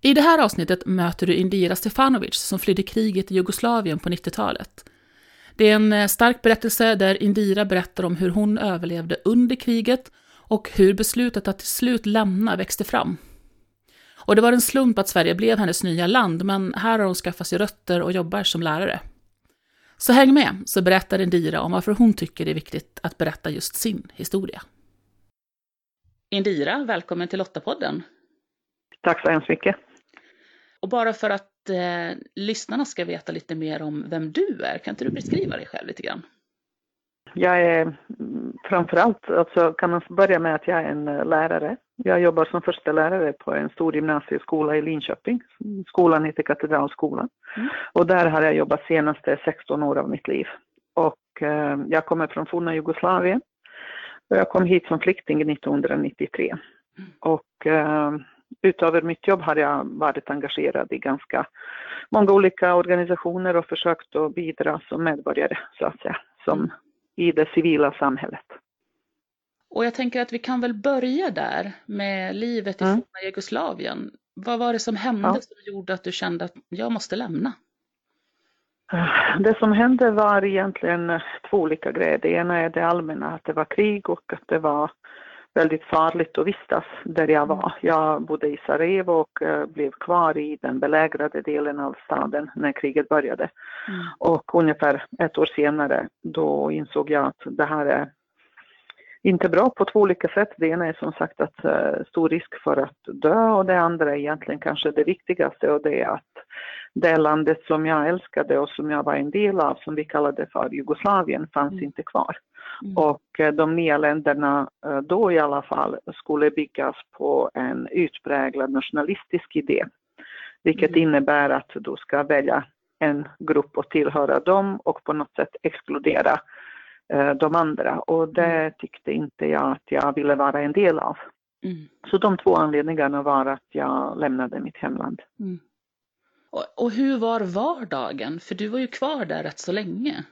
I det här avsnittet möter du Indira Stefanovic som flydde kriget i Jugoslavien på 90-talet. Det är en eh, stark berättelse där Indira berättar om hur hon överlevde under kriget och hur beslutet att till slut lämna växte fram. Och det var en slump att Sverige blev hennes nya land, men här har hon skaffat sig rötter och jobbar som lärare. Så häng med, så berättar Indira om varför hon tycker det är viktigt att berätta just sin historia. Indira, välkommen till Lottapodden. Tack så hemskt mycket. Och bara för att eh, lyssnarna ska veta lite mer om vem du är, kan inte du beskriva dig själv lite grann? Jag är mm, framförallt, alltså kan man börja med att jag är en eh, lärare. Jag jobbar som första lärare på en stor gymnasieskola i Linköping. Skolan heter Katedralskolan. Mm. Och där har jag jobbat senaste 16 år av mitt liv. Och eh, jag kommer från forna Jugoslavien. Och jag kom hit som flykting 1993. Mm. Och eh, utöver mitt jobb har jag varit engagerad i ganska många olika organisationer och försökt att bidra som medborgare, så att säga, som i det civila samhället. Och jag tänker att vi kan väl börja där med livet i mm. forna Jugoslavien. Vad var det som hände ja. som gjorde att du kände att jag måste lämna? Det som hände var egentligen två olika grejer. Det ena är det allmänna, att det var krig och att det var väldigt farligt att vistas där jag var. Jag bodde i Sarajevo och uh, blev kvar i den belägrade delen av staden när kriget började. Mm. Och ungefär ett år senare då insåg jag att det här är inte bra på två olika sätt. Det ena är som sagt att uh, stor risk för att dö och det andra är egentligen kanske det viktigaste och det är att det landet som jag älskade och som jag var en del av, som vi kallade för Jugoslavien, fanns mm. inte kvar. Mm. Och eh, de nya länderna eh, då i alla fall skulle byggas på en utpräglad nationalistisk idé. Vilket mm. innebär att du ska välja en grupp och tillhöra dem och på något sätt exkludera eh, de andra. Och det mm. tyckte inte jag att jag ville vara en del av. Mm. Så de två anledningarna var att jag lämnade mitt hemland. Mm. Och, och hur var vardagen? För du var ju kvar där rätt så länge.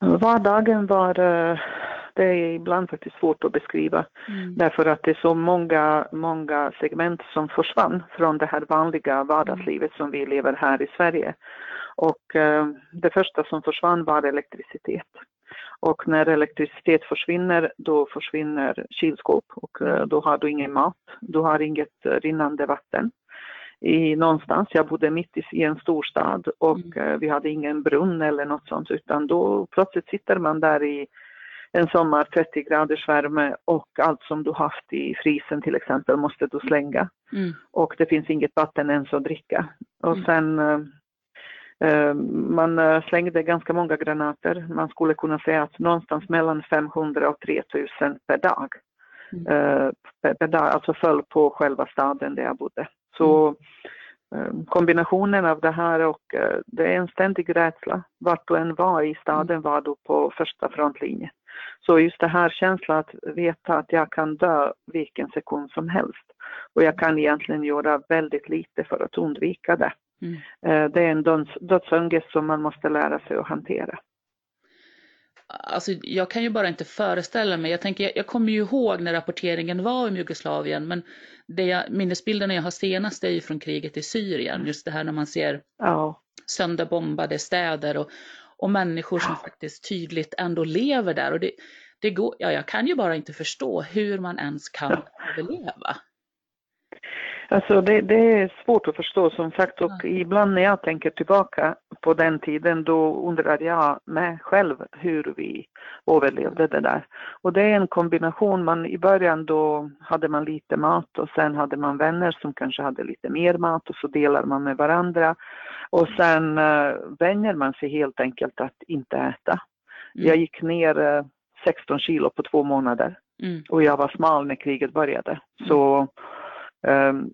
Vardagen var, eh, det är ibland faktiskt svårt att beskriva mm. därför att det är så många, många segment som försvann från det här vanliga vardagslivet som vi lever här i Sverige. Och eh, det första som försvann var elektricitet. Och när elektricitet försvinner, då försvinner kylskåp och eh, då har du ingen mat, du har inget rinnande vatten i någonstans. Jag bodde mitt i, en storstad och mm. Eh, vi hade ingen brunn eller något sånt utan då plötsligt sitter man där i en sommar 30 graders värme och allt som du haft i frysen till exempel måste du slänga. Mm. Och det finns inget vatten ens att dricka. Och mm. sen eh, man eh, slängde ganska många granater. Man skulle kunna säga att någonstans mellan 500 och 3000 per dag. Mm. Eh, per, dag, alltså föll på själva staden där jag bodde. Så mm. kombinationen av det här och eh, det är en ständig rädsla. Vart du än var i staden var du på första frontlinjen. Så just det här känslan att veta att jag kan dö vilken sekund som helst. Och jag kan egentligen göra väldigt lite för att undvika det. Mm. Eh, det är en dödsångest som man måste lära sig att hantera. Alltså, jag kan ju bara inte föreställa mig. Jag, tänker, jag kommer ju ihåg när rapporteringen var om Jugoslavien, men det jag, minnesbilderna jag har senast är ju från kriget i Syrien. Just det här när man ser ja. sönderbombade städer och, och människor som faktiskt tydligt ändå lever där. Och det, det går, ja, jag kan ju bara inte förstå hur man ens kan överleva. Alltså det, det, är svårt att förstå som sagt och ja. ibland när jag tänker tillbaka på den tiden då undrar jag med själv hur vi överlevde det där. Och det är en kombination, man, i början då hade man lite mat och sen hade man vänner som kanske hade lite mer mat och så delar man med varandra. Och sen uh, vänjer man sig helt enkelt att inte äta. Mm. Jag gick ner uh, eh, 16 kilo på två månader mm. och jag var smal när kriget började. Så Um,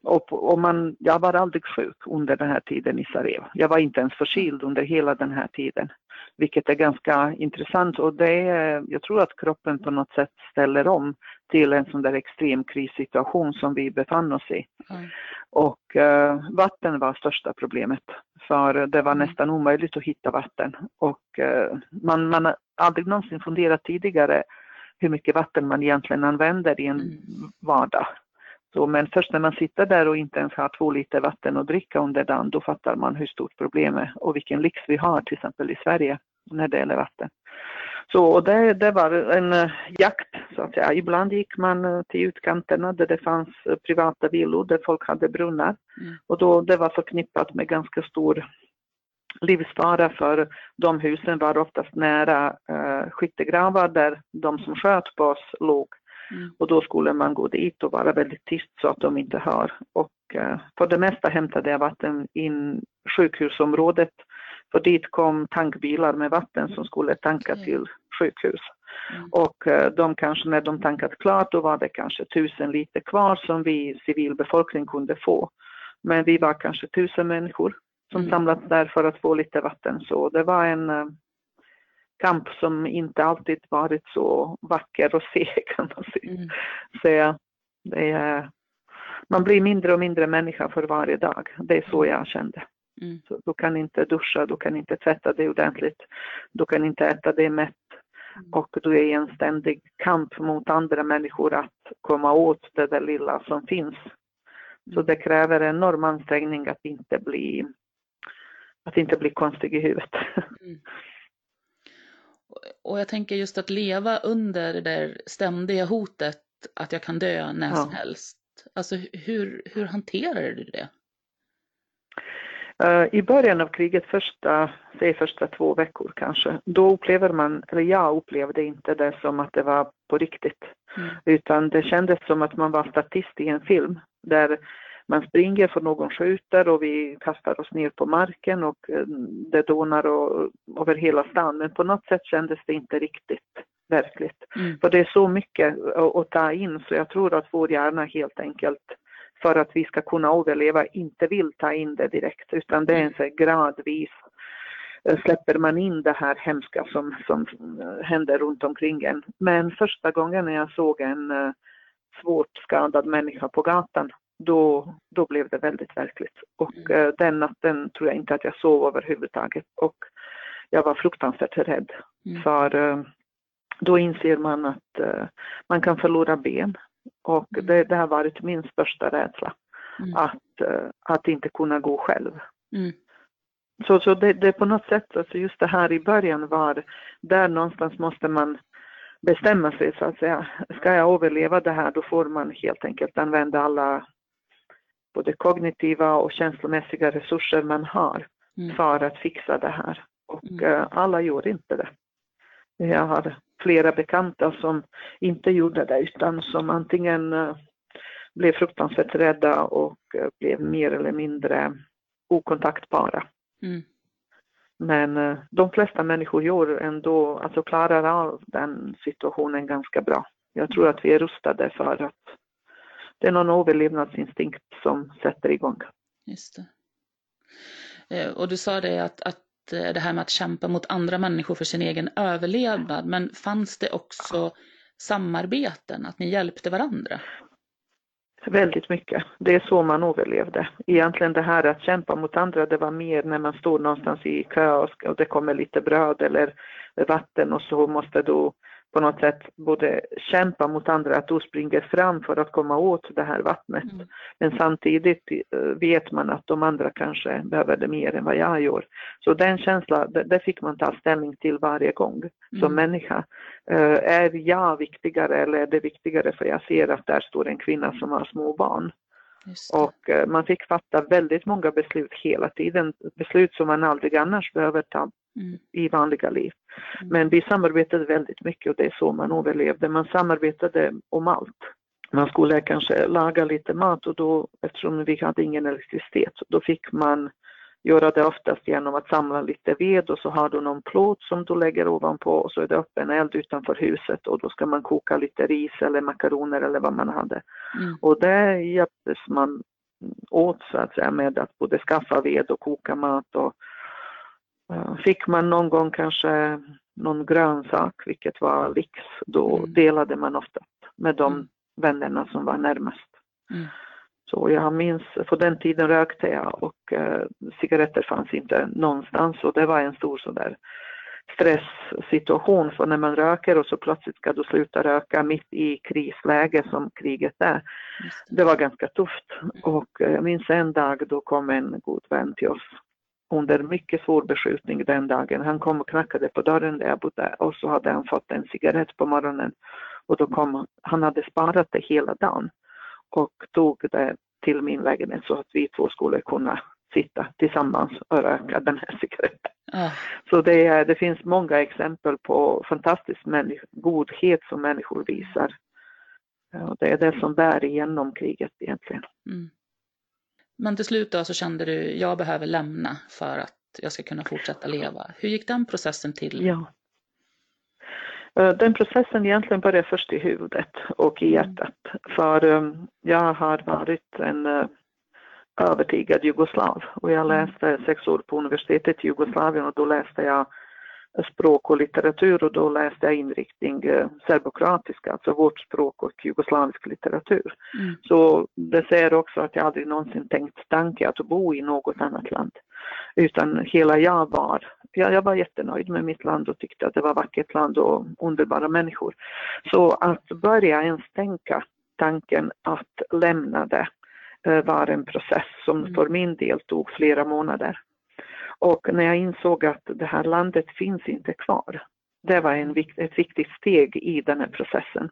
och, och man, jag var aldrig sjuk under den här tiden i Sarajevo. Jag var inte ens förkyld under hela den här tiden, vilket är ganska intressant och det är, jag tror att kroppen på något sätt ställer om till en sån där extrem krissituation som vi befann oss i. Mm. Och uh, vatten var största problemet, för det var mm. nästan omöjligt att hitta vatten och uh, man, man har aldrig någonsin funderat tidigare hur mycket vatten man egentligen använder i en mm. vardag. Så, men först när man sitter där och inte ens har två liter vatten att dricka under dagen, då fattar man hur stort problemet är och vilken lyx vi har till exempel i Sverige när det gäller vatten. Så det, det var en uh, jakt så att säga. Ibland gick man uh, till utkanterna där det fanns uh, privata villor där folk hade brunnar mm. och då det var förknippat med ganska stor livsfara för de husen var oftast nära uh, skyttegravar där de som sköt på oss låg. Mm. Och då skulle man gå dit och vara väldigt tyst så att de inte hör. Och uh, för det mesta hämtade jag vatten in sjukhusområdet. För dit kom tankbilar med vatten som skulle tanka mm. till sjukhus. Mm. Och uh, de kanske när de tankat klart då var det kanske tusen liter kvar som vi civilbefolkning kunde få. Men vi var kanske tusen människor som mm. samlats där för att få lite vatten. Så det var en uh, kamp som inte alltid varit så vacker att se kan man mm. säga. Det är, man blir mindre och mindre människa för varje dag. Det är så mm. jag kände. Mm. Så du kan inte duscha, du kan inte tvätta dig ordentligt, du kan inte äta dig mätt mm. och du är i en ständig kamp mot andra människor att komma åt det där lilla som finns. Så mm. det kräver enorm ansträngning att inte bli att inte bli konstig i huvudet. Mm. Och jag tänker just att leva under det där ständiga hotet att jag kan dö när ja. som helst. Alltså hur, hur hanterar du det? Uh, I början av kriget, första, säg första två veckor kanske, då upplever man, eller jag upplevde inte det som att det var på riktigt. Mm. Utan det kändes som att man var statist i en film där man springer för någon skjuter och vi kastar oss ner på marken och eh, det dånar och, över hela stan. Men på något sätt kändes det inte riktigt verkligt. Mm. För det är så mycket att, att ta in så jag tror att vår hjärna helt enkelt för att vi ska kunna överleva inte vill ta in det direkt utan det är en så gradvis eh, släpper man in det här hemska som, som eh, händer runt omkring en. Men första gången när jag såg en svårt skadad människa på gatan då, då blev det väldigt verkligt. Och mm. eh, den natten tror jag inte att jag sov överhuvudtaget och jag var fruktansvärt rädd. Mm. För eh, då inser man att eh, man kan förlora ben och mm. det, det har varit min största rädsla. Mm. Att, eh, att inte kunna gå själv. Mm. Så, så det, det på något sätt, alltså just det här i början var, där någonstans måste man bestämma sig så att säga. Ska jag överleva det här då får man helt enkelt använda alla både kognitiva och känslomässiga resurser man har mm. för att fixa det här. Och mm. uh, alla gjorde inte det. Jag har flera bekanta som inte gjorde det utan som antingen uh, blev fruktansvärt rädda och uh, blev mer eller mindre okontaktbara. Mm. Men de flesta människor gör ändå, alltså klarar av den situationen ganska bra. Jag tror att vi är rustade för att det är någon överlevnadsinstinkt som sätter igång. Just det. Eh, och du sa det att, att eh, det här med att kämpa mot andra människor för sin egen överlevnad, men fanns det också samarbeten, att ni hjälpte varandra? Väldigt mycket. Det är så man överlevde. Egentligen det här att kämpa mot andra, det var mer när man står någonstans i kö och det kommer lite bröd eller vatten och så måste du på något sätt både kämpa mot andra, att du springer fram för att komma åt det här vattnet. Mm. Men samtidigt eh, vet man att de andra kanske behöver det mer än vad jag gör. Så den känslan, det, fick man ta ställning till varje gång som mm. människa. Uh, är jag viktigare eller är det viktigare för jag ser att där står en kvinna som har små barn? Och uh, man fick fatta väldigt många beslut hela tiden, beslut som man aldrig annars behöver ta mm. i vanliga liv. Mm. Men vi samarbetade väldigt mycket och det är så man överlevde. Man samarbetade om allt. Man skulle kanske laga lite mat och då, eftersom vi hade ingen elektricitet, då fick man göra det oftast genom att samla lite ved och så har du någon plåt som du lägger ovanpå och så är det öppen eld utanför huset och då ska man koka lite ris eller makaroner eller vad man hade. Mm. Och det hjälptes man åt så att säga med att både skaffa ved och koka mat och fick man någon gång kanske någon grönsak, vilket var lyx, då mm. delade man ofta med de mm. vännerna som var närmast. Mm. Så jag minns, på den tiden rökte jag och eh, cigaretter fanns inte någonstans och det var en stor sådär stresssituation för när man röker och så plötsligt ska du sluta röka mitt i krisläge som kriget är. Det var ganska tufft och jag minns en dag då kom en god vän till oss under mycket svår beskjutning den dagen. Han kom och knackade på dörren där jag bodde och så hade han fått en cigarett på morgonen och då kom han hade sparat det hela dagen och tog det till min lägenhet så att vi två skulle kunna sitta tillsammans och röka den här cigaretten. Mm. Så det, är, det finns många exempel på fantastisk godhet som människor visar. Och det är det som bär igenom kriget egentligen. Mm. Men till slut då så kände du, jag behöver lämna för att jag ska kunna fortsätta leva. Hur gick den processen till? Ja. Eh, den processen egentligen började först i huvudet och i mm. hjärtat. För um, jag har varit en uh, övertygad jugoslav och jag mm. läste sex år på universitetet i Jugoslavien och då läste jag språk och litteratur och då läste jag inriktning eh, serbokroatiska, alltså vårt språk och jugoslavisk litteratur. Mm. Så det säger också att jag aldrig någonsin tänkt tanke att bo i något annat land. Utan hela jag var, jag, jag var jättenöjd med mitt land och tyckte att det var vackert land och underbara människor. Så att börja ens tänka tanken att lämna det eh, var en process som mm. för min del tog flera månader. Och när jag insåg att det här landet finns inte kvar, det var en, ett viktigt steg i den här processen.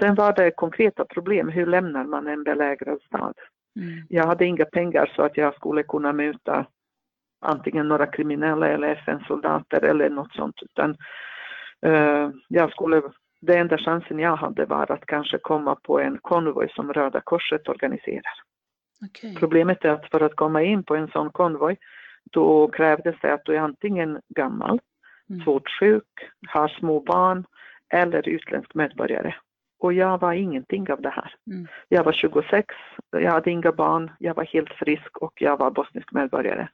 Sen var det konkreta problem, hur lämnar man en belägrad stad? Mm. Jag hade inga pengar så att jag skulle kunna möta antingen några kriminella eller FN-soldater eller något sånt, utan uh, jag skulle, det enda chansen jag hade var att kanske komma på en konvoj som Röda Korset organiserar. Okay. Problemet är att för att komma in på en sån konvoj då krävdes det att du är antingen gammal, mm. svårt sjuk, har små barn eller utländsk medborgare. Och jag var ingenting av det här. Mm. Jag var 26, jag hade inga barn, jag var helt frisk och jag var bosnisk medborgare.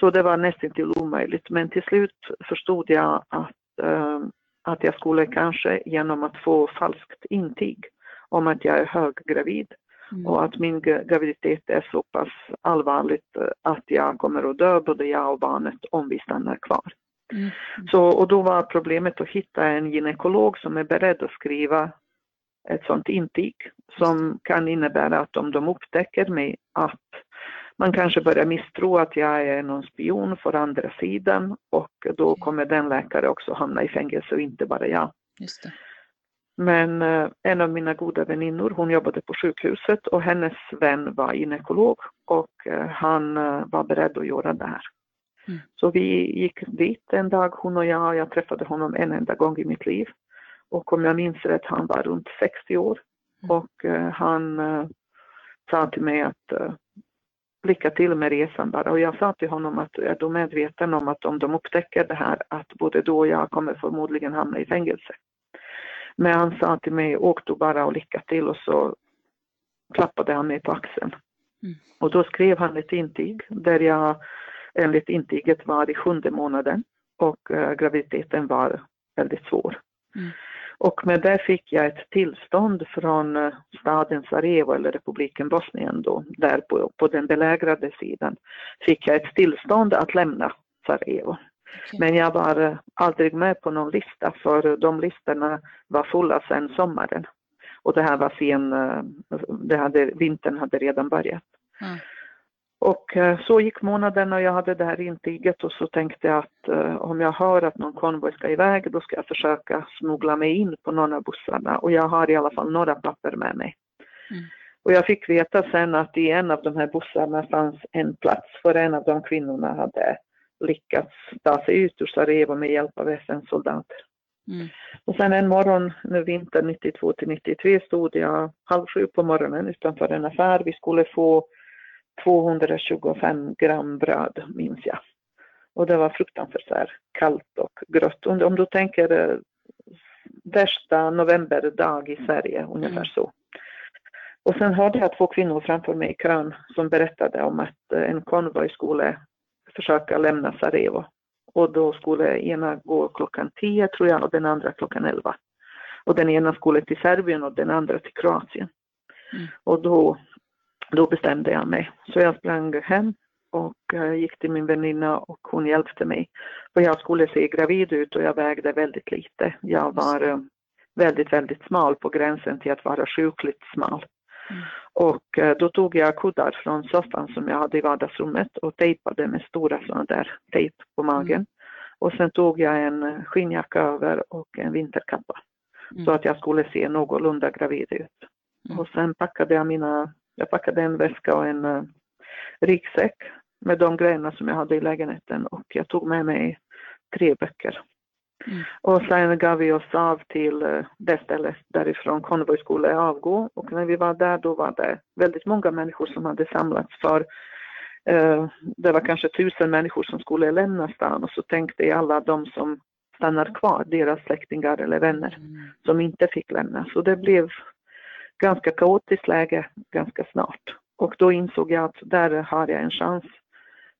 Så det var nästan till omöjligt. Men till slut förstod jag att, äh, att jag skulle kanske genom att få falskt intyg om att jag är höggravid Mm. Och att min graviditet är så pass allvarligt eh, att jag kommer att dö, både jag och barnet, om vi stannar kvar. Mm. Så, och då var problemet att hitta en gynekolog som är beredd att skriva ett sådant intyg som kan innebära att om de upptäcker mig att man kanske börjar misstro att jag är någon spion för andra sidan och då kommer den läkare också hamna i fängelse och inte bara jag. Just det. Men eh, en av mina goda väninnor, hon jobbade på sjukhuset och hennes vän var gynekolog och eh, han eh, var beredd att göra det här. Mm. Så vi gick dit en dag, hon och jag, jag träffade honom en enda gång i mitt liv. Och om jag minns rätt, han var runt 60 år mm. och han sa till mig att lycka till med resan bara. Och jag sa till honom att är du medveten om att om de upptäcker det här att både du och jag kommer förmodligen hamna i fängelse. Men han sa till mig, åk du bara och lycka till och så klappade han mig på axeln. Mm. Och då skrev han ett intyg där jag enligt intyget var i sjunde månaden och äh, graviditeten var väldigt svår. Mm. Och med det fick jag ett tillstånd från äh, staden Sarajevo eller republiken Bosnien då, där på, på den belägrade sidan, fick jag ett tillstånd att lämna Sarajevo. Men jag var eh, aldrig med på någon lista för de listorna var fulla sedan sommaren. Och det här var sen, eh, det hade, vintern hade redan börjat. Mm. Och eh, så gick månaden och jag hade det här intyget och så tänkte jag att om jag hör att någon konvoj ska iväg då ska jag försöka smuggla mig in på någon av bussarna och jag har i alla fall några papper med mig. Mm. Och jag fick veta sen att i en av de här bussarna fanns en plats för en av de kvinnorna hade lyckats ta sig ut ur Sarajevo med hjälp av FN-soldater. Mm. Och sen en morgon nu vintern 92 till 93 stod jag halv sju på morgonen utanför en affär. Vi skulle få 225 gram bröd, minns jag. Och det var fruktansvärt så här, kallt och grått. Om du tänker eh, värsta novemberdag i Sverige, ungefär mm. så. Och sen hörde jag två kvinnor framför mig i kön som berättade om att eh, en konvoj skulle försöka lämna Sarajevo. Och då skulle ena gå klockan 10 tror jag och den andra klockan 11. Och den ena skulle till Serbien och den andra till Kroatien. Mm. Och då, då bestämde jag mig. Så jag sprang hem och uh, gick till min väninna och hon hjälpte mig. För jag skulle se gravid ut och jag vägde väldigt lite. Jag var uh, väldigt, väldigt smal på gränsen till att vara sjukligt smal. Mm. Och uh, då tog jag kuddar från soffan som jag hade i vardagsrummet och tejpade med stora sådana där tejp på magen. Mm. Och sen tog jag en skinnjacka över och en vinterkappa. Mm. Så att jag skulle se någorlunda gravid ut. Mm. Och sen packade jag mina, jag packade en väska och en uh, ryggsäck med de grejerna som jag hade i lägenheten och jag tog med mig tre böcker. Mm. Och sen gav vi oss av till uh, det stället därifrån konvoj skulle avgå och när vi var där då var det väldigt många människor som hade samlats för uh, det var kanske tusen människor som skulle lämna stan och så tänkte alla de som stannar kvar, deras släktingar eller vänner mm. som inte fick lämna. Så det blev ganska kaotiskt läge ganska snart. Och då insåg jag att där har jag en chans.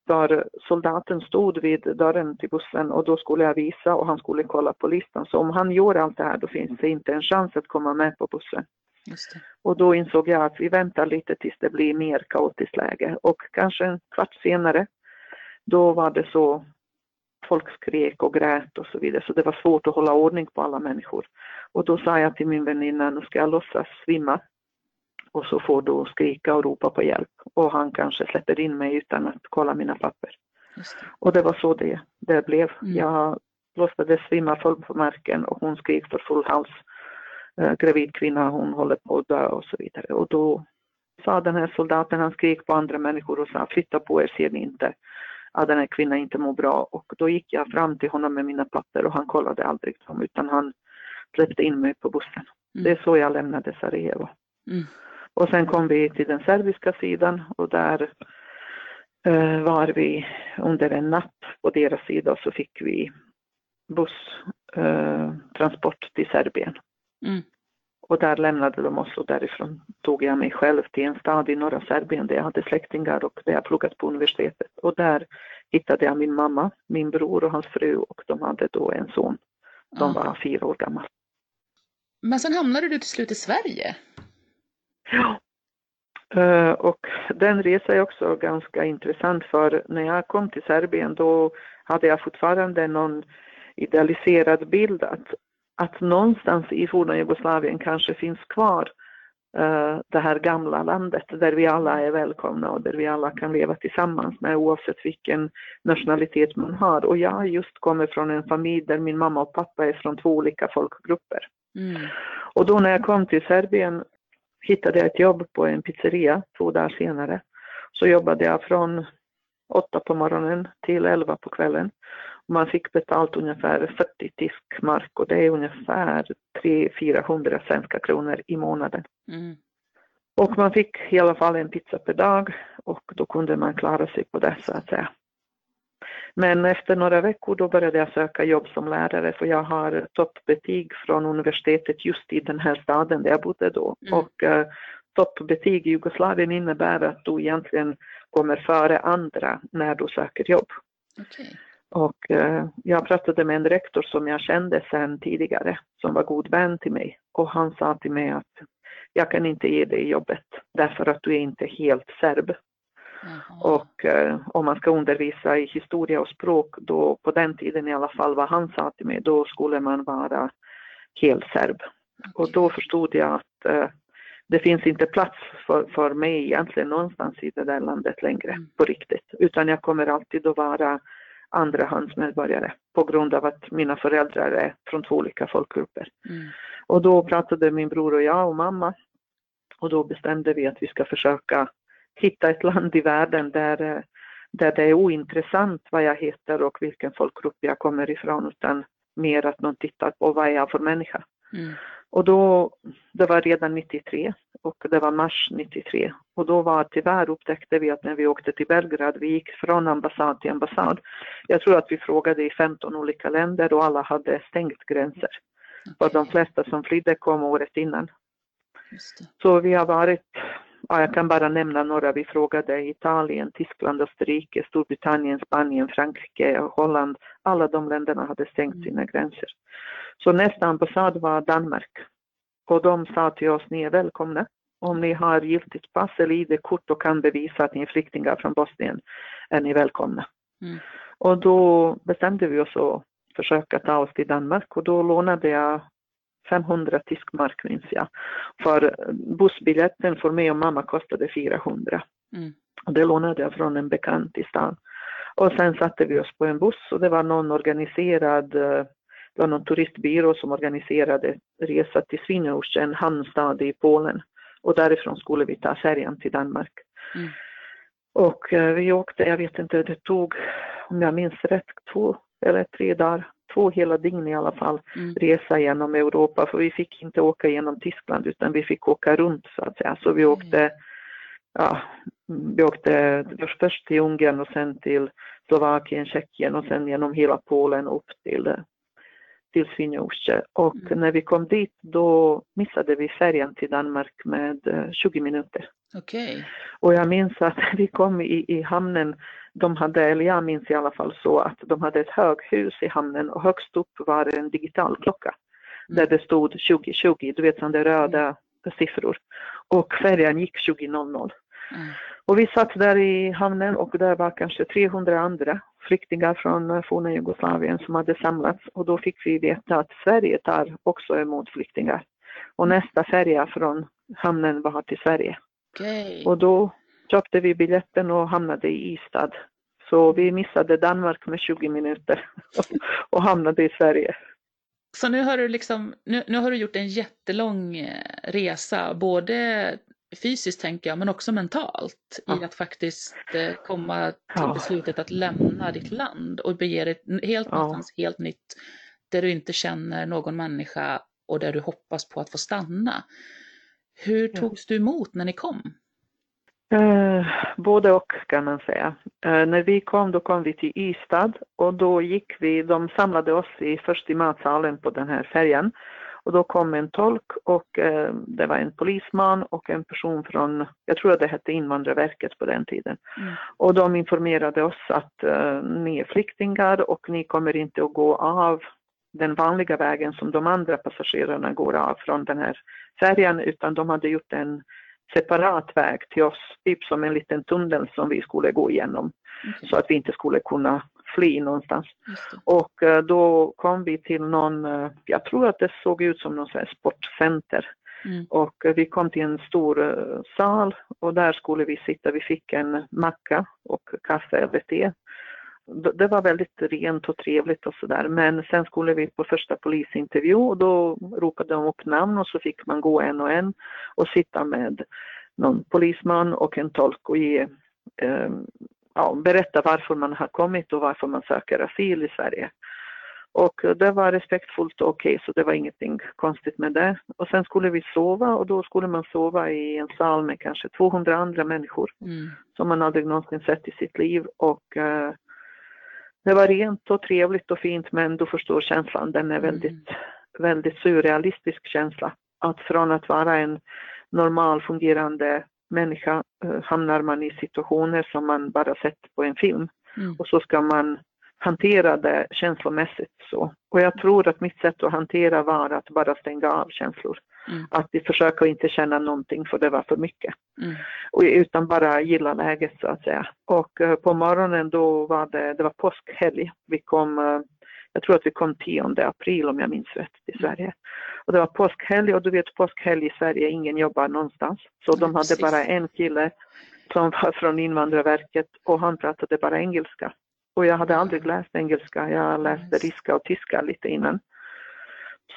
För soldaten stod vid dörren till bussen och då skulle jag visa och han skulle kolla på listan. Så om han gör allt det här då finns det inte en chans att komma med på bussen. Och då insåg jag att vi väntar lite tills det blir mer kaotiskt läge och kanske en kvart senare då var det så folk skrek och grät och så vidare så det var svårt att hålla ordning på alla människor. Och då sa jag till min väninna, nu ska jag låtsas svimma och så får du skrika och ropa på hjälp och han kanske släpper in mig utan att kolla mina papper. Det. Och det var så det, det blev. Mm. Jag låtsades svimma full på marken och hon skrek för full hals. Eh, gravid kvinna, hon håller på att dö och så vidare. Och då sa den här soldaten, han skrek på andra människor och sa flytta på er, ser ni inte att den här kvinnan inte mår bra. Och då gick jag fram till honom med mina papper och han kollade aldrig dem utan han släppte in mig på bussen. Mm. Det är så jag lämnade Sarajevo. Mm. Och sen kom vi till den serbiska sidan och där eh, var vi under en natt på deras sida och så fick vi busstransport eh, till Serbien. Mm. Och där lämnade de oss och därifrån tog jag mig själv till en stad i norra Serbien där jag hade släktingar och där jag pluggat på universitetet. Och där hittade jag min mamma, min bror och hans fru och de hade då en son. De var fyra år gammal. Men sen hamnade du till slut i Sverige? Ja. Uh, och den resan är också ganska intressant för när jag kom till Serbien då hade jag fortfarande någon idealiserad bild att att någonstans i forna Jugoslavien kanske finns kvar uh, det här gamla landet där vi alla är välkomna och där vi alla kan leva tillsammans med oavsett vilken nationalitet man har. Och jag just kommer från en familj där min mamma och pappa är från två olika folkgrupper. Mm. Och då när jag kom till Serbien hittade jag ett jobb på en pizzeria två dagar senare. Så jobbade jag från åtta på morgonen till elva på kvällen. Man fick betalt ungefär 40 tyskmark och det är ungefär 300-400 svenska kronor i månaden. Mm. Och man fick i alla fall en pizza per dag och då kunde man klara sig på det så att säga. Men efter några veckor då började jag söka jobb som lärare för jag har toppbetyg från universitetet just i den här staden där jag bodde då. Mm. Och uh, toppbetyg i Jugoslavien innebär att du egentligen kommer före andra när du söker jobb. Okay. Och eh, jag pratade med en rektor som jag kände sedan tidigare, som var god vän till mig. Och han sa till mig att jag kan inte ge dig jobbet därför att du är inte helt serb. Jaha. Och eh, om man ska undervisa i historia och språk, då på den tiden i alla fall vad han sa till mig, då skulle man vara helt serb. Okay. Och då förstod jag att eh, det finns inte plats för, för mig egentligen någonstans i det där landet längre mm. på riktigt, utan jag kommer alltid att vara andrahandsmedborgare på grund av att mina föräldrar är från två olika folkgrupper. Mm. Och då pratade min bror och jag och mamma och då bestämde vi att vi ska försöka hitta ett land i världen där, där det är ointressant vad jag heter och vilken folkgrupp jag kommer ifrån utan mer att någon tittar på vad jag är för människa. Mm. Och då, det var redan 93 och det var mars 93 och då var tyvärr upptäckte vi att när vi åkte till Belgrad, vi gick från ambassad till ambassad. Jag tror att vi frågade i 15 olika länder och alla hade stängt gränser. Okay. de flesta som flydde kom året innan. Så vi har varit, ja, jag kan bara nämna några, vi frågade Italien, Tyskland, Österrike, Storbritannien, Spanien, Frankrike, Holland. Alla de länderna hade stängt mm. sina gränser. Så nästa ambassad var Danmark. Och de sa till oss, ni är välkomna. Om ni har giltigt pass eller ID-kort och kan bevisa att ni är flyktingar från Bosnien är ni välkomna. Mm. Och då bestämde vi oss att försöka ta oss till Danmark och då lånade jag 500 tyskmark minns jag. För bussbiljetten för mig och mamma kostade 400. Mm. Och det lånade jag från en bekant i stan. Och sen satte vi oss på en buss och det var någon organiserad det var någon turistbyrå som organiserade resa till Swinoujscie, en hamnstad i Polen. Och därifrån skulle vi ta färjan till Danmark. Mm. Och eh, vi åkte, jag vet inte, det tog, om jag minns rätt, två eller tre dagar, två hela dygn i alla fall, mm. resa genom Europa. För vi fick inte åka genom Tyskland utan vi fick åka runt så att säga. Så vi åkte, ja, vi åkte först till Ungern och sen till Slovakien, Tjeckien och sen genom hela Polen upp till till Swinoujscie och mm. när vi kom dit då missade vi färjan till Danmark med 20 eh, minuter. Okay. Och jag minns att vi kom i, i hamnen, de hade, eller jag minns i alla fall så att de hade ett höghus i hamnen och högst upp var en digital klocka mm. där det stod 2020, du vet sådana röda mm. siffror. Och färjan gick 20.00. Mm. Och vi satt där i hamnen och där var kanske 300 andra flyktingar från forna Jugoslavien som hade samlats och då fick vi veta att Sverige tar också emot flyktingar. Och nästa färja från hamnen var till Sverige. Okay. Och då köpte vi biljetten och hamnade i Ystad. Så vi missade Danmark med 20 minuter och hamnade i Sverige. Så nu har du liksom, nu, nu har du gjort en jättelång eh, resa, både fysiskt tänker jag, men också mentalt ja. i att faktiskt eh, komma till ja. beslutet att lämna ditt land och bege dig helt ja. helt nytt där du inte känner någon människa och där du hoppas på att få stanna. Hur togs du emot när ni kom? Eh, både och kan man säga. Eh, när vi kom då kom vi till Ystad och då gick vi, de samlade oss i, först i matsalen på den här färjan och då kom en tolk och eh, det var en polisman och en person från, jag tror att det hette Invandrarverket på den tiden. Mm. Och de informerade oss att eh, ni är flyktingar och ni kommer inte att gå av den vanliga vägen som de andra passagerarna går av från den här färjan utan de hade gjort en separat väg till oss, typ som en liten tunnel som vi skulle gå igenom. Okay. Så att vi inte skulle kunna fly någonstans. Och eh, då kom vi till någon, eh, jag tror att det såg ut som någon sportcenter. Mm. Och eh, vi kom till en stor sal och där skulle vi sitta. Vi fick en macka och kaffe eller te. Det var väldigt rent och trevligt och sådär. Men sen skulle vi på första polisintervju och då ropade de upp namn och så fick man gå en och en och sitta med någon polisman och en tolk och ge eh, ja, berätta varför man har kommit och varför man söker asyl i Sverige. Och det var respektfullt och okej, okay, så det var ingenting konstigt med det. Och sen skulle vi sova och då skulle man sova i en sal med kanske 200 andra människor mm. som man aldrig någonsin sett i sitt liv. Och uh, det var rent och trevligt och fint men du förstår känslan, den är väldigt, mm. väldigt surrealistisk känsla. Att från att vara en normal fungerande människa eh, hamnar man i situationer som man bara sett på en film mm. och så ska man hantera det känslomässigt så. Och jag tror att mitt sätt att hantera var att bara stänga av känslor. Mm. Att försöka inte känna någonting för det var för mycket. Mm. Och, utan bara gilla läget så att säga. Och uh, på morgonen då var det, det var påskhelg. Vi kom, uh, jag tror att vi kom 10 april om jag minns rätt till mm. Sverige. Och det var påskhelg och du vet påskhelg i Sverige, ingen jobbar någonstans. Så de hade Precis. bara en kille som var från Invandrarverket och han pratade bara engelska. Och jag hade aldrig läst engelska, jag läste ryska och tyska lite innan.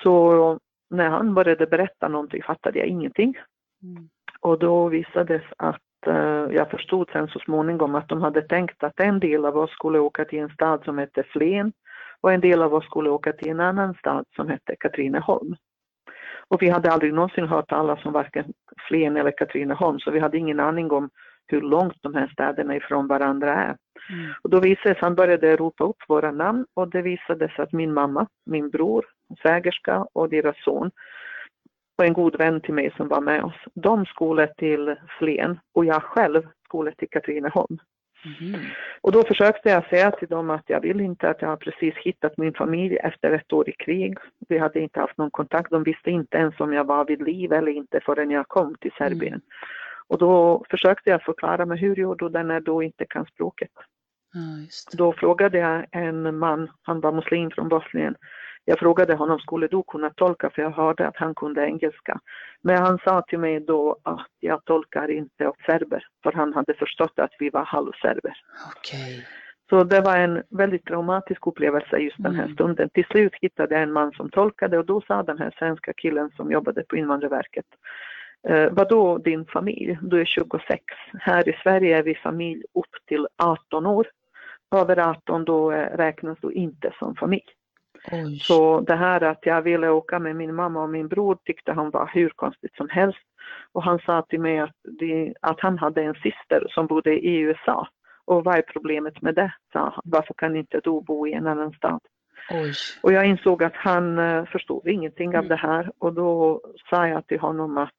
Så när han började berätta någonting fattade jag ingenting. Mm. Och då visades att uh, jag förstod sen så småningom att de hade tänkt att en del av oss skulle åka till en stad som hette Flen och en del av oss skulle åka till en annan stad som hette Katrineholm. Och vi hade aldrig någonsin hört talas om varken Flen eller Katrineholm, så vi hade ingen aning om hur långt de här städerna ifrån varandra är. Mm. Och då visade sig, han började ropa upp våra namn och det visade sig att min mamma, min bror, svägerska och deras son och en god vän till mig som var med oss, de skulle till Flen och jag själv skulle till Katrineholm. Mm. Och då försökte jag säga till dem att jag vill inte att jag har precis hittat min familj efter ett år i krig. Vi hade inte haft någon kontakt. De visste inte ens om jag var vid liv eller inte förrän jag kom till Serbien. Mm. Och då försökte jag förklara mig hur gjorde du det när du inte kan språket? Ja, då frågade jag en man, han var muslim från Bosnien, jag frågade honom, skulle du kunna tolka? För jag hörde att han kunde engelska. Men han sa till mig då att jag tolkar inte åt serber, för han hade förstått att vi var halvserber. Okay. Så det var en väldigt traumatisk upplevelse just den här mm. stunden. Till slut hittade jag en man som tolkade och då sa den här svenska killen som jobbade på Invandrarverket, eh, vadå din familj? Du är 26. Här i Sverige är vi familj upp till 18 år. Över 18 då eh, räknas du inte som familj. Oj. Så det här att jag ville åka med min mamma och min bror tyckte han var hur konstigt som helst. Och han sa till mig att, det, att han hade en syster som bodde i USA. Och vad är problemet med det? sa han. Varför kan inte du bo i en annan stad? Oj. Och jag insåg att han uh, förstod ingenting mm. av det här och då sa jag till honom att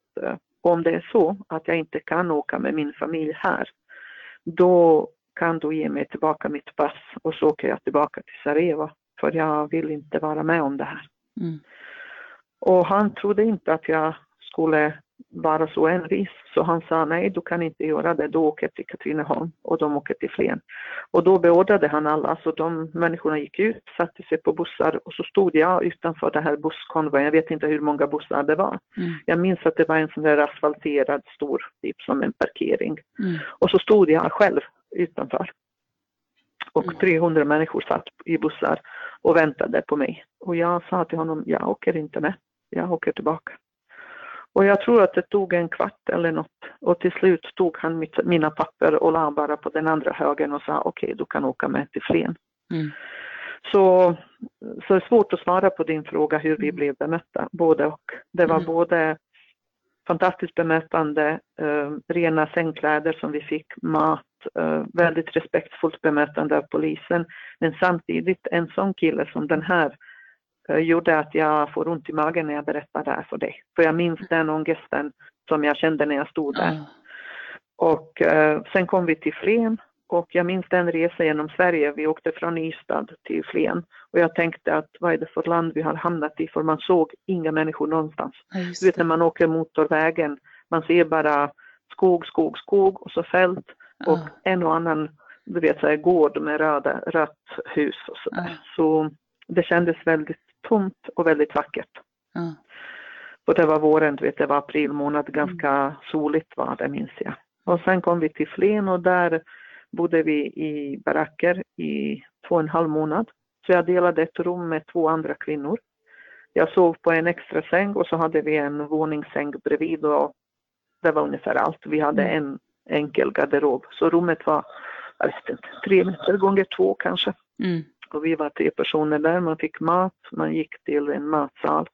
om det är så att jag inte kan åka med min familj här, då kan du ge mig tillbaka mitt pass och så åker jag tillbaka till Sarajevo för jag vill inte vara med om det här. Mm. Och han trodde inte att jag skulle vara så envis, så han sa nej, du kan inte göra det, du åker till Katrineholm och de åker till Flen. Och då beordrade han alla, så de människorna gick ut, satte sig på bussar och så stod jag utanför det här busskonvojen, jag vet inte hur många bussar det var. Mm. Jag minns att det var en sån där asfalterad stor, typ som en parkering. Mm. Och så stod jag själv utanför. Och 300 mm. människor satt i bussar och väntade på mig. Och jag sa till honom, jag åker inte med, jag åker tillbaka. Och jag tror att det tog en kvart eller något och till slut tog han mitt, mina papper och la bara på den andra högen och sa okej, okay, du kan åka med till Flen. Mm. Så, så det är svårt att svara på din fråga hur vi mm. blev bemötta, både och. Det var mm. både fantastiskt bemötande, eh, rena sängkläder som vi fick, mat, uh, väldigt respektfullt bemötande av polisen. Men samtidigt en sån kille som den här gjorde att jag får ont i magen när jag berättar det här för dig. För jag minns den ångesten som jag kände när jag stod där. Mm. Och uh, sen kom vi till Flen och jag minns den resan genom Sverige. Vi åkte från Ystad till Flen och jag tänkte att vad är det för land vi har hamnat i? För man såg inga människor någonstans. Ja, du vet när man åker motorvägen, man ser bara skog, skog, skog och så fält och uh. en och annan du vet, så här, gård med röda, rött hus och sådär. Uh. Så det kändes väldigt tomt och väldigt vackert. Uh. Och det var våren, du vet, det var april månad, ganska mm. soligt var det minns jag. Och sen kom vi till Flen och där bodde vi i baracker i två och en halv månad. Så jag delade ett rum med två andra kvinnor. Jag sov på en extra säng och så hade vi en våningssäng bredvid och det var ungefär allt. Vi hade mm. en enkel garderob. Så rummet var, jag vet inte, tre meter gånger två kanske. Mm. Och vi var tre personer där, man fick mat, man gick till en matsal.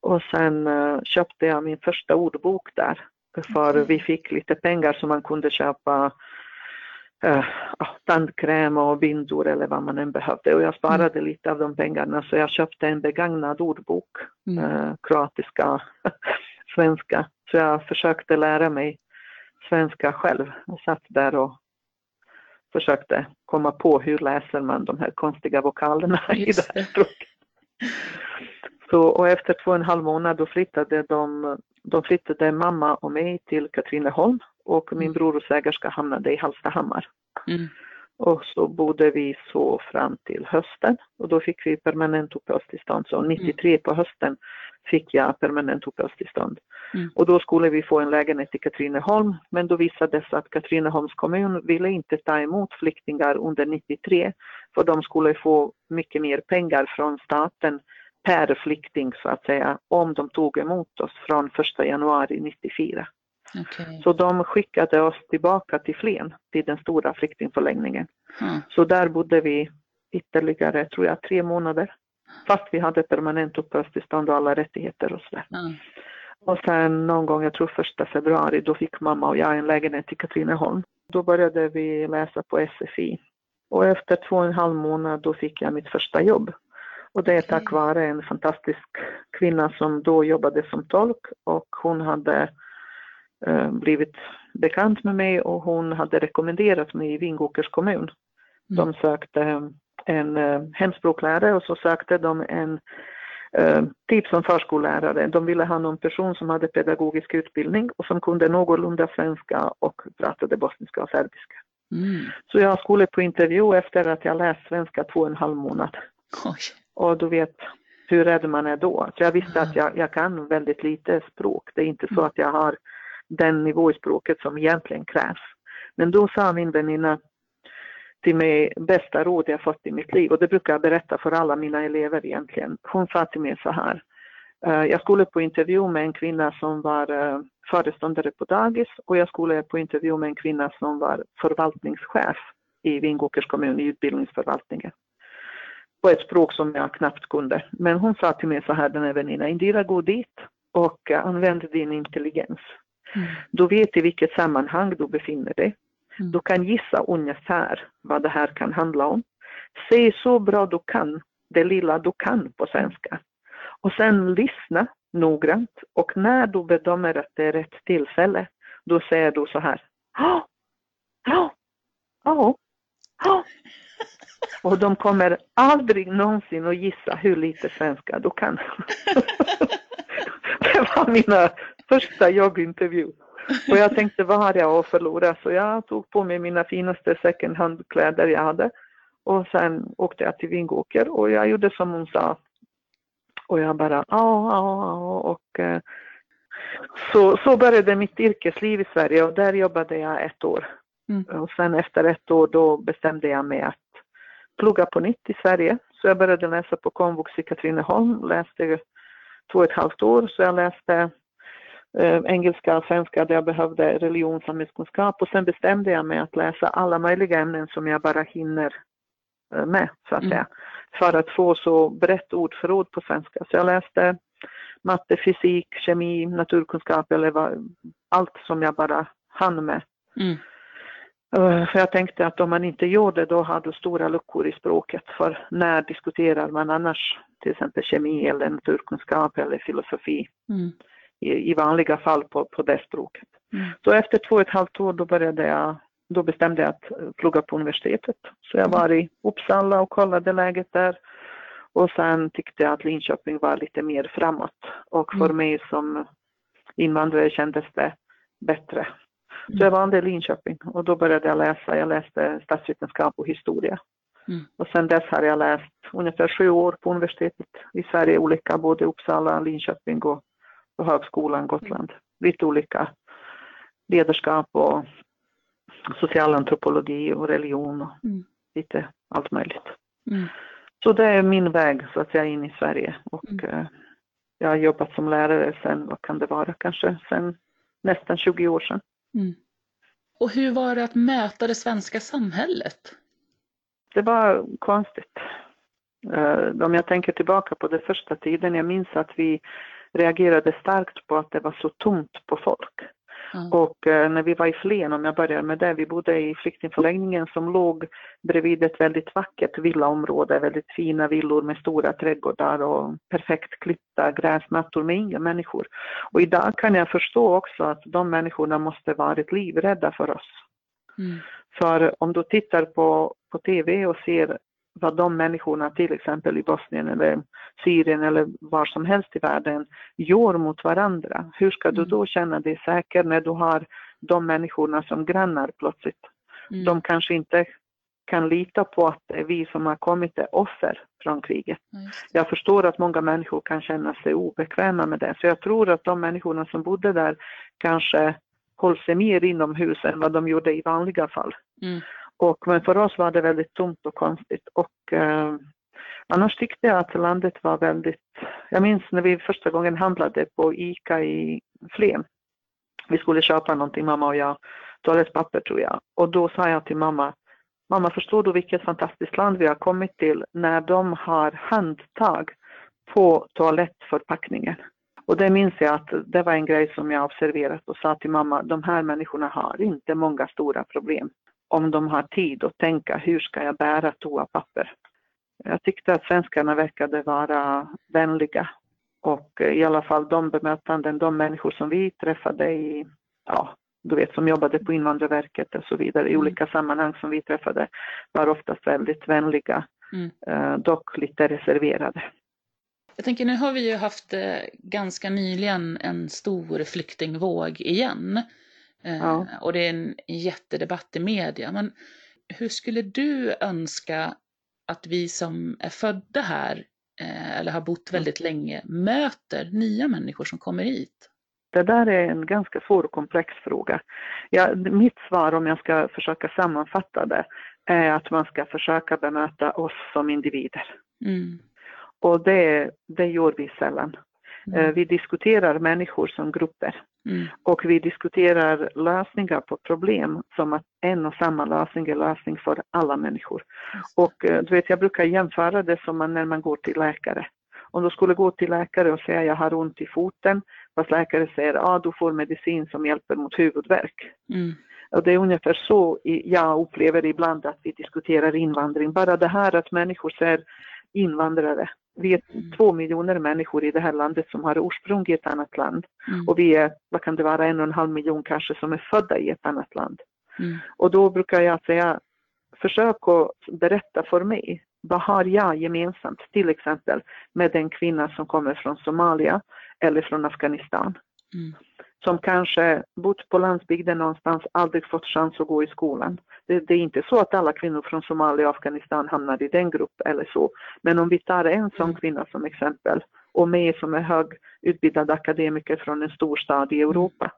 Och sen uh, köpte jag min första ordbok där. För mm. vi fick lite pengar så man kunde köpa uh, tandkräm och bindor eller vad man än behövde. Och jag sparade mm. lite av de pengarna så jag köpte en begagnad ordbok, mm. uh, kroatiska, svenska. Så jag försökte lära mig svenska själv. Jag satt där och försökte komma på hur läser man de här konstiga vokalerna i det här språket. Så, och efter två och en halv månad då flyttade de, de flyttade mamma och mig till Katrineholm och min mm. bror och svägerska hamnade i Hallstahammar. Mm. Och så bodde vi så fram till hösten och då fick vi permanent uppehållstillstånd. Så 93 mm. på hösten fick jag permanent uppehållstillstånd. Mm. Och då skulle vi få en lägenhet i Katrineholm, men då visade det sig att Katrineholms kommun ville inte ta emot flyktingar under 93, för de skulle få mycket mer pengar från staten per flykting så att säga, om de tog emot oss från 1 januari 94. Okay. Så de skickade oss tillbaka till Flen, till den stora flyktingförläggningen. Mm. Så där bodde vi ytterligare, tror jag, tre månader. Fast vi hade permanent uppehållstillstånd och alla rättigheter och sådär. Mm. Och sen någon gång, jag tror första februari, då fick mamma och jag en lägenhet i Katrineholm. Då började vi läsa på SFI. Och efter två och en halv månad då fick jag mitt första jobb. Och det är tack vare en fantastisk kvinna som då jobbade som tolk och hon hade eh, blivit bekant med mig och hon hade rekommenderat mig i Vingåkers kommun. Mm. De sökte en eh, hemspråklärare och så sökte de en eh, typ som förskollärare. De ville ha någon person som hade pedagogisk utbildning och som kunde någorlunda svenska och pratade bosniska och serbiska. Mm. Så jag skulle på intervju efter att jag läst svenska två och en halv månad. Oj. Och du vet hur rädd man är då. Så jag visste att jag, jag kan väldigt lite språk. Det är inte så mm. att jag har den nivå i språket som egentligen krävs. Men då sa min väninna till mig bästa råd jag fått i mitt liv och det brukar jag berätta för alla mina elever egentligen. Hon sa till mig så här. Eh, jag skulle på intervju med en kvinna som var eh, föreståndare på dagis och jag skulle på intervju med en kvinna som var förvaltningschef i Vingåkers kommun i utbildningsförvaltningen. På ett språk som jag knappt kunde. Men hon sa till mig så här, den här väninnan, Indira gå dit och använd din intelligens. Mm. Du vet i vilket sammanhang du befinner dig. Du kan gissa ungefär vad det här kan handla om. Säg så bra du kan, det lilla du kan på svenska. Och sen lyssna noggrant och när du bedömer att det är rätt tillfälle, då säger du så här. Ja, ja, ja, ja. Och de kommer aldrig någonsin att gissa hur lite svenska du kan. det var mina första jobbintervju. Och jag tänkte, vad har jag att förlora? Så jag tog på mig mina finaste second hand-kläder jag hade. Och sen åkte jag till Vingåker och jag gjorde som hon sa. Och jag bara, ja, ja, ja. Och eh, så, så började mitt yrkesliv i Sverige och där jobbade jag ett år. Mm. Och sen efter ett år då bestämde jag mig att plugga på nytt i Sverige. Så jag började läsa på komvux i Katrineholm, läste två och ett halvt år. Så jag läste eh, engelska och svenska där jag behövde religion och samhällskunskap och sen bestämde jag mig att läsa alla möjliga ämnen som jag bara hinner eh, med så att mm. säga. För att få så brett ordförråd på svenska. Så jag läste matte, fysik, kemi, naturkunskap eller vad, allt som jag bara hann med. Mm. Uh, för jag tänkte att om man inte gjorde det då har du stora luckor i språket för när diskuterar man annars till exempel kemi eller naturkunskap eller filosofi. Mm i, i vanliga fall på, på det språket. Mm. Så efter två och ett halvt år då började jag, då bestämde jag att plugga på universitetet. Så jag var i Uppsala och kollade läget där. Och sen tyckte jag att Linköping var lite mer framåt och för mm. mig som invandrare kändes det bättre. Så jag valde Linköping och då började jag läsa. Jag läste statsvetenskap och historia. Mm. Och sen dess har jag läst ungefär sju år på universitetet i Sverige, olika, både Uppsala, Linköping och på Högskolan Gotland. Lite olika ledarskap och socialantropologi och religion och mm. lite allt möjligt. Mm. Så det är min väg så att säga in i Sverige och mm. eh, jag har jobbat som lärare sen, vad kan det vara, kanske sen nästan 20 år sedan. Mm. Och hur var det att möta det svenska samhället? Det var konstigt. Uh, om jag tänker tillbaka på den första tiden, jag minns att vi reagerade starkt på att det var så tomt på folk. Mm. Och eh, när vi var i Flen, om jag börjar med det, vi bodde i flyktingförläggningen som låg bredvid ett väldigt vackert villaområde, väldigt fina villor med stora trädgårdar och perfekt klippta gräsmattor med inga människor. Och idag kan jag förstå också att de människorna måste varit livrädda för oss. Mm. För om du tittar på, på TV och ser vad de människorna till exempel i Bosnien eller Syrien eller var som helst i världen gör mot varandra. Hur ska du mm. då känna dig säker när du har de människorna som grannar plötsligt? Mm. De kanske inte kan lita på att det är vi som har kommit är offer från kriget. Jag förstår att många människor kan känna sig obekväma med det, så jag tror att de människorna som bodde där kanske håller sig mer inomhus än vad de gjorde i vanliga fall. Mm. Och, men för oss var det väldigt tomt och konstigt. Och, eh, annars tyckte jag att landet var väldigt... Jag minns när vi första gången handlade på ICA i Flen. Vi skulle köpa någonting, mamma och jag, toalettpapper tror jag. Och då sa jag till mamma, mamma förstår du vilket fantastiskt land vi har kommit till när de har handtag på toalettförpackningen. Och det minns jag att det var en grej som jag observerat och sa till mamma, de här människorna har inte många stora problem om de har tid att tänka hur ska jag bära toapapper. Jag tyckte att svenskarna verkade vara vänliga och i alla fall de bemötanden, de människor som vi träffade i, ja, du vet som jobbade på Invandrarverket och så vidare i mm. olika sammanhang som vi träffade var oftast väldigt vänliga, mm. eh, dock lite reserverade. Jag tänker nu har vi ju haft eh, ganska nyligen en stor flyktingvåg igen. Eh, ja. Och det är en jättedebatt i media. Men hur skulle du önska att vi som är födda här eh, eller har bott väldigt länge möter nya människor som kommer hit? Det där är en ganska svår och komplex fråga. Ja, mitt svar om jag ska försöka sammanfatta det är att man ska försöka bemöta oss som individer. Mm. Och det, det gör vi sällan. Mm. Eh, vi diskuterar människor som grupper mm. och vi diskuterar lösningar på problem som att en och samma lösning är lösning för alla människor. Och eh, du vet, jag brukar jämföra det som när man går till läkare. Om du skulle gå till läkare och säga jag har ont i foten, fast läkare säger ja ah, du får medicin som hjälper mot huvudvärk. Mm. Och det är ungefär så jag upplever ibland att vi diskuterar invandring. Bara det här att människor ser invandrare vi är mm. två miljoner människor i det här landet som har ursprung i ett annat land. Mm. Och vi är, vad kan det vara, en och en halv miljon kanske som är födda i ett annat land. Mm. Och då brukar jag säga, försök att berätta för mig, vad har jag gemensamt, till exempel med en kvinna som kommer från Somalia eller från Afghanistan. Mm som kanske bott på landsbygden någonstans, aldrig fått chans att gå i skolan. Det, det, är inte så att alla kvinnor från Somalia och Afghanistan hamnar i den gruppen eller så. Men om vi tar en sån mm. kvinna som exempel och mig som är högutbildad akademiker från en storstad i Europa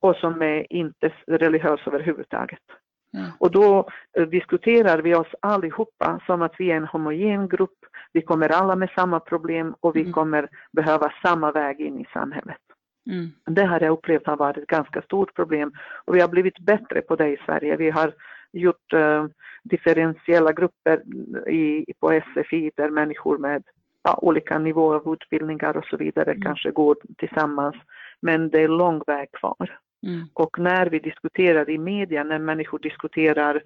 och som är inte religiös överhuvudtaget. Mm. Och då eh, diskuterar vi oss allihopa som att vi är en homogen grupp, vi kommer alla med samma problem och vi mm. kommer behöva samma väg in i samhället. Mm. Det har jag upplevt har varit ett ganska stort problem och vi har blivit bättre på det i Sverige. Vi har gjort uh, differentiella grupper i, på SFI där människor med ja, olika nivåer av utbildningar och så vidare mm. kanske går tillsammans. Men det är lång väg kvar. Mm. Och när vi diskuterar i media, när människor diskuterar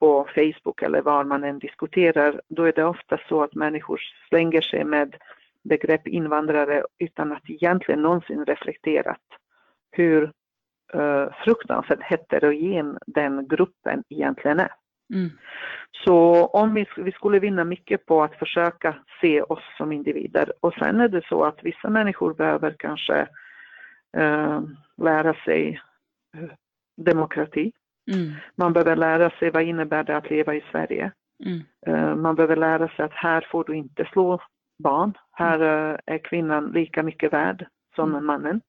på Facebook eller var man än diskuterar, då är det ofta så att människor slänger sig med begrepp invandrare utan att egentligen någonsin reflekterat hur uh, fruktansvärt heterogen den gruppen egentligen är. Mm. Så om vi, vi, skulle vinna mycket på att försöka se oss som individer och sen är det så att vissa människor behöver kanske uh, lära sig uh, demokrati. Mm. Man behöver lära sig vad innebär det att leva i Sverige. Mm. Uh, man behöver lära sig att här får du inte slå barn. Här mm. är kvinnan lika mycket värd som mm. mannen.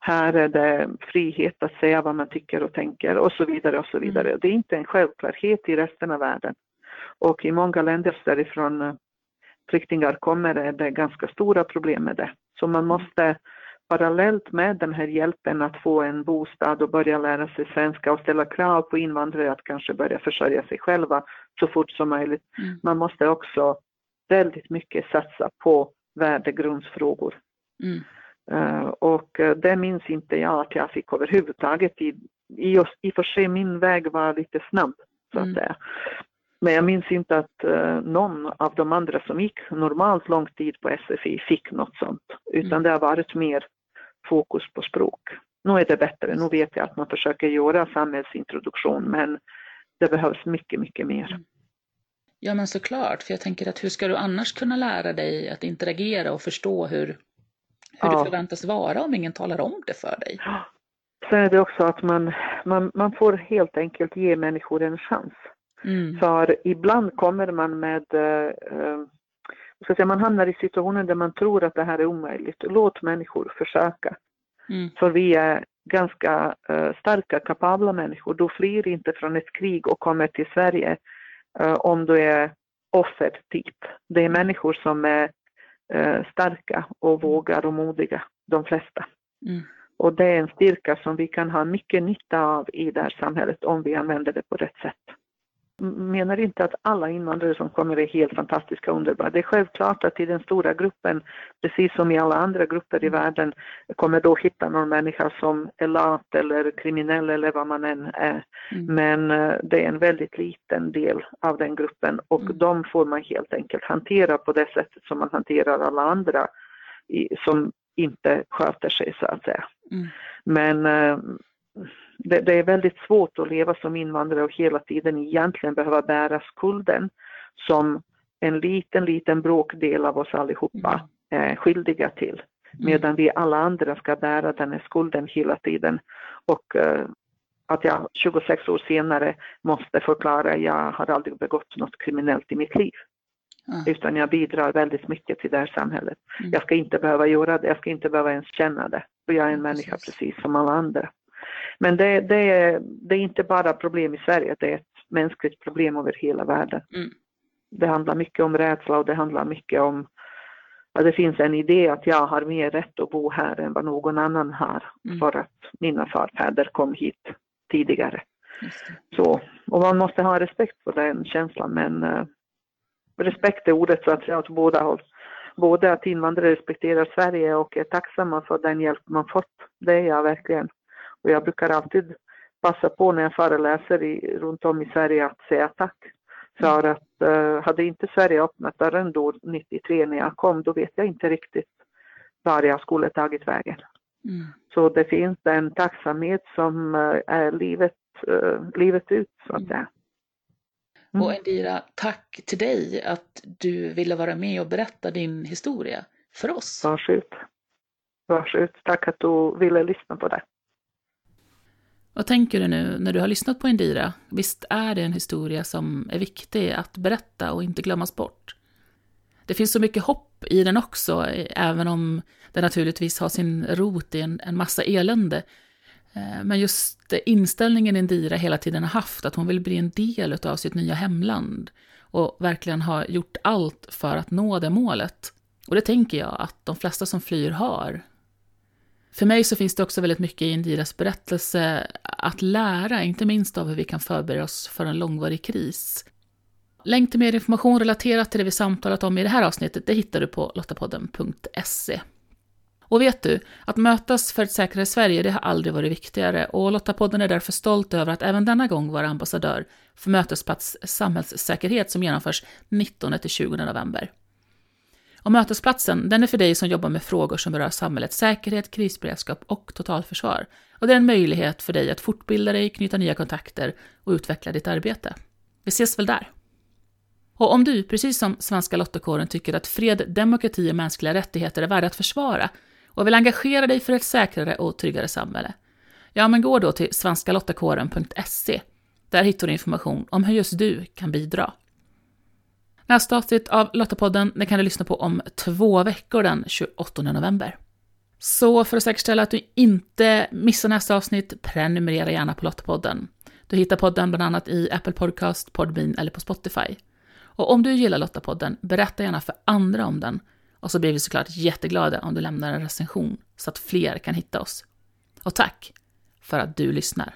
Här är det frihet att säga vad man tycker och tänker och så vidare och så mm. vidare. Det är inte en självklarhet i resten av världen. Och i många länder därifrån eh, flyktingar kommer är det ganska stora problem med det. Så man måste parallellt med den här hjälpen att få en bostad och börja lära sig svenska och ställa krav på invandrare att kanske börja försörja sig själva så fort som möjligt. Mm. Man måste också väldigt mycket satsa på värdegrundsfrågor. Mm. Uh, och uh, det minns inte jag att jag fick överhuvudtaget. I, i, I och för sig min väg var lite snabb, så att mm. säga. Men jag minns inte att uh, någon av de andra som gick normalt lång tid på SFI fick något sånt, utan mm. det har varit mer fokus på språk. Nu är det bättre, nu vet jag att man försöker göra samhällsintroduktion, men det behövs mycket, mycket mer. Ja men såklart, för jag tänker att hur ska du annars kunna lära dig att interagera och förstå hur, hur ja. det förväntas vara om ingen talar om det för dig? Sen är det också att man, man, man får helt enkelt ge människor en chans. Mm. För ibland kommer man med, uh, ska säga, man hamnar i situationer där man tror att det här är omöjligt. Låt människor försöka. Mm. För vi är ganska uh, starka, kapabla människor. Du flyr inte från ett krig och kommer till Sverige Eh, om du är offertyp. Det är människor som är eh, starka och vågar och modiga, de flesta. Mm. Och det är en styrka som vi kan ha mycket nytta av i det här samhället om vi använder det på rätt sätt. Menar inte att alla invandrare som kommer är helt fantastiska och underbara. Det är självklart att i den stora gruppen, precis som i alla andra grupper i världen, kommer då hitta någon människa som är lat eller kriminell eller vad man än är. Mm. Men eh, det är en väldigt liten del av den gruppen och mm. de får man helt enkelt hantera på det sättet som man hanterar alla andra i, som inte sköter sig så att säga. Mm. Men eh, det, det, är väldigt svårt att leva som invandrare och hela tiden egentligen behöva bära skulden som en liten, liten bråkdel av oss allihopa mm. är skyldiga till. Mm. Medan vi alla andra ska bära den här skulden hela tiden. Och uh, att jag 26 år senare måste förklara jag har aldrig begått något kriminellt i mitt liv. Mm. Utan jag bidrar väldigt mycket till det här samhället. Mm. Jag ska inte behöva göra det, jag ska inte behöva ens känna det. För jag är en människa precis som alla andra. Men det, det, är, det är inte bara problem i Sverige, det är ett mänskligt problem över hela världen. Mm. Det handlar mycket om rädsla och det handlar mycket om att det finns en idé att jag har mer rätt att bo här än vad någon annan har mm. för att mina farfäder kom hit tidigare. Så, och man måste ha respekt för den känslan men uh, respekt är ordet så att säga åt båda håll. Både att invandrare respekterar Sverige och är tacksamma för den hjälp man fått. Det är jag verkligen. Och jag brukar alltid passa på när jag föreläser i, runt om i Sverige att säga tack. För att uh, hade inte Sverige öppnat dörren då 93 när jag kom, då vet jag inte riktigt var jag skulle tagit vägen. Mm. Så det finns en tacksamhet som uh, är livet, uh, livet ut så att mm. säga. Mm. Och Endira, tack till dig att du ville vara med och berätta din historia för oss. Varsågod. Varsågod. Tack att du ville lyssna på det. Vad tänker du nu när du har lyssnat på Indira? Visst är det en historia som är viktig att berätta och inte glömmas bort? Det finns så mycket hopp i den också, även om den naturligtvis har sin rot i en, en massa elände. Eh, men just inställningen Indira hela tiden har haft, att hon vill bli en del av sitt nya hemland och verkligen har gjort allt för att nå det målet. Och det tänker jag att de flesta som flyr har. För mig så finns det också väldigt mycket i Indiras berättelse att lära, inte minst av hur vi kan förbereda oss för en långvarig kris. Länk till mer information relaterat till det vi samtalat om i det här avsnittet, det hittar du på lottapodden.se. Och vet du, att mötas för ett säkrare Sverige, det har aldrig varit viktigare och Lottapodden är därför stolt över att även denna gång vara ambassadör för Mötesplats samhällssäkerhet som genomförs 19-20 november. Och mötesplatsen, den är för dig som jobbar med frågor som berör samhällets säkerhet, krisberedskap och totalförsvar. Och det är en möjlighet för dig att fortbilda dig, knyta nya kontakter och utveckla ditt arbete. Vi ses väl där? Och om du, precis som Svenska Lottakåren, tycker att fred, demokrati och mänskliga rättigheter är värda att försvara och vill engagera dig för ett säkrare och tryggare samhälle, ja men gå då till svenskalottakåren.se. Där hittar du information om hur just du kan bidra. Nästa avsnitt av Lottapodden det kan du lyssna på om två veckor den 28 november. Så för att säkerställa att du inte missar nästa avsnitt, prenumerera gärna på Lottapodden. Du hittar podden bland annat i Apple Podcast, Podbean eller på Spotify. Och om du gillar Lottapodden, berätta gärna för andra om den. Och så blir vi såklart jätteglada om du lämnar en recension så att fler kan hitta oss. Och tack för att du lyssnar.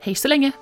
Hej så länge!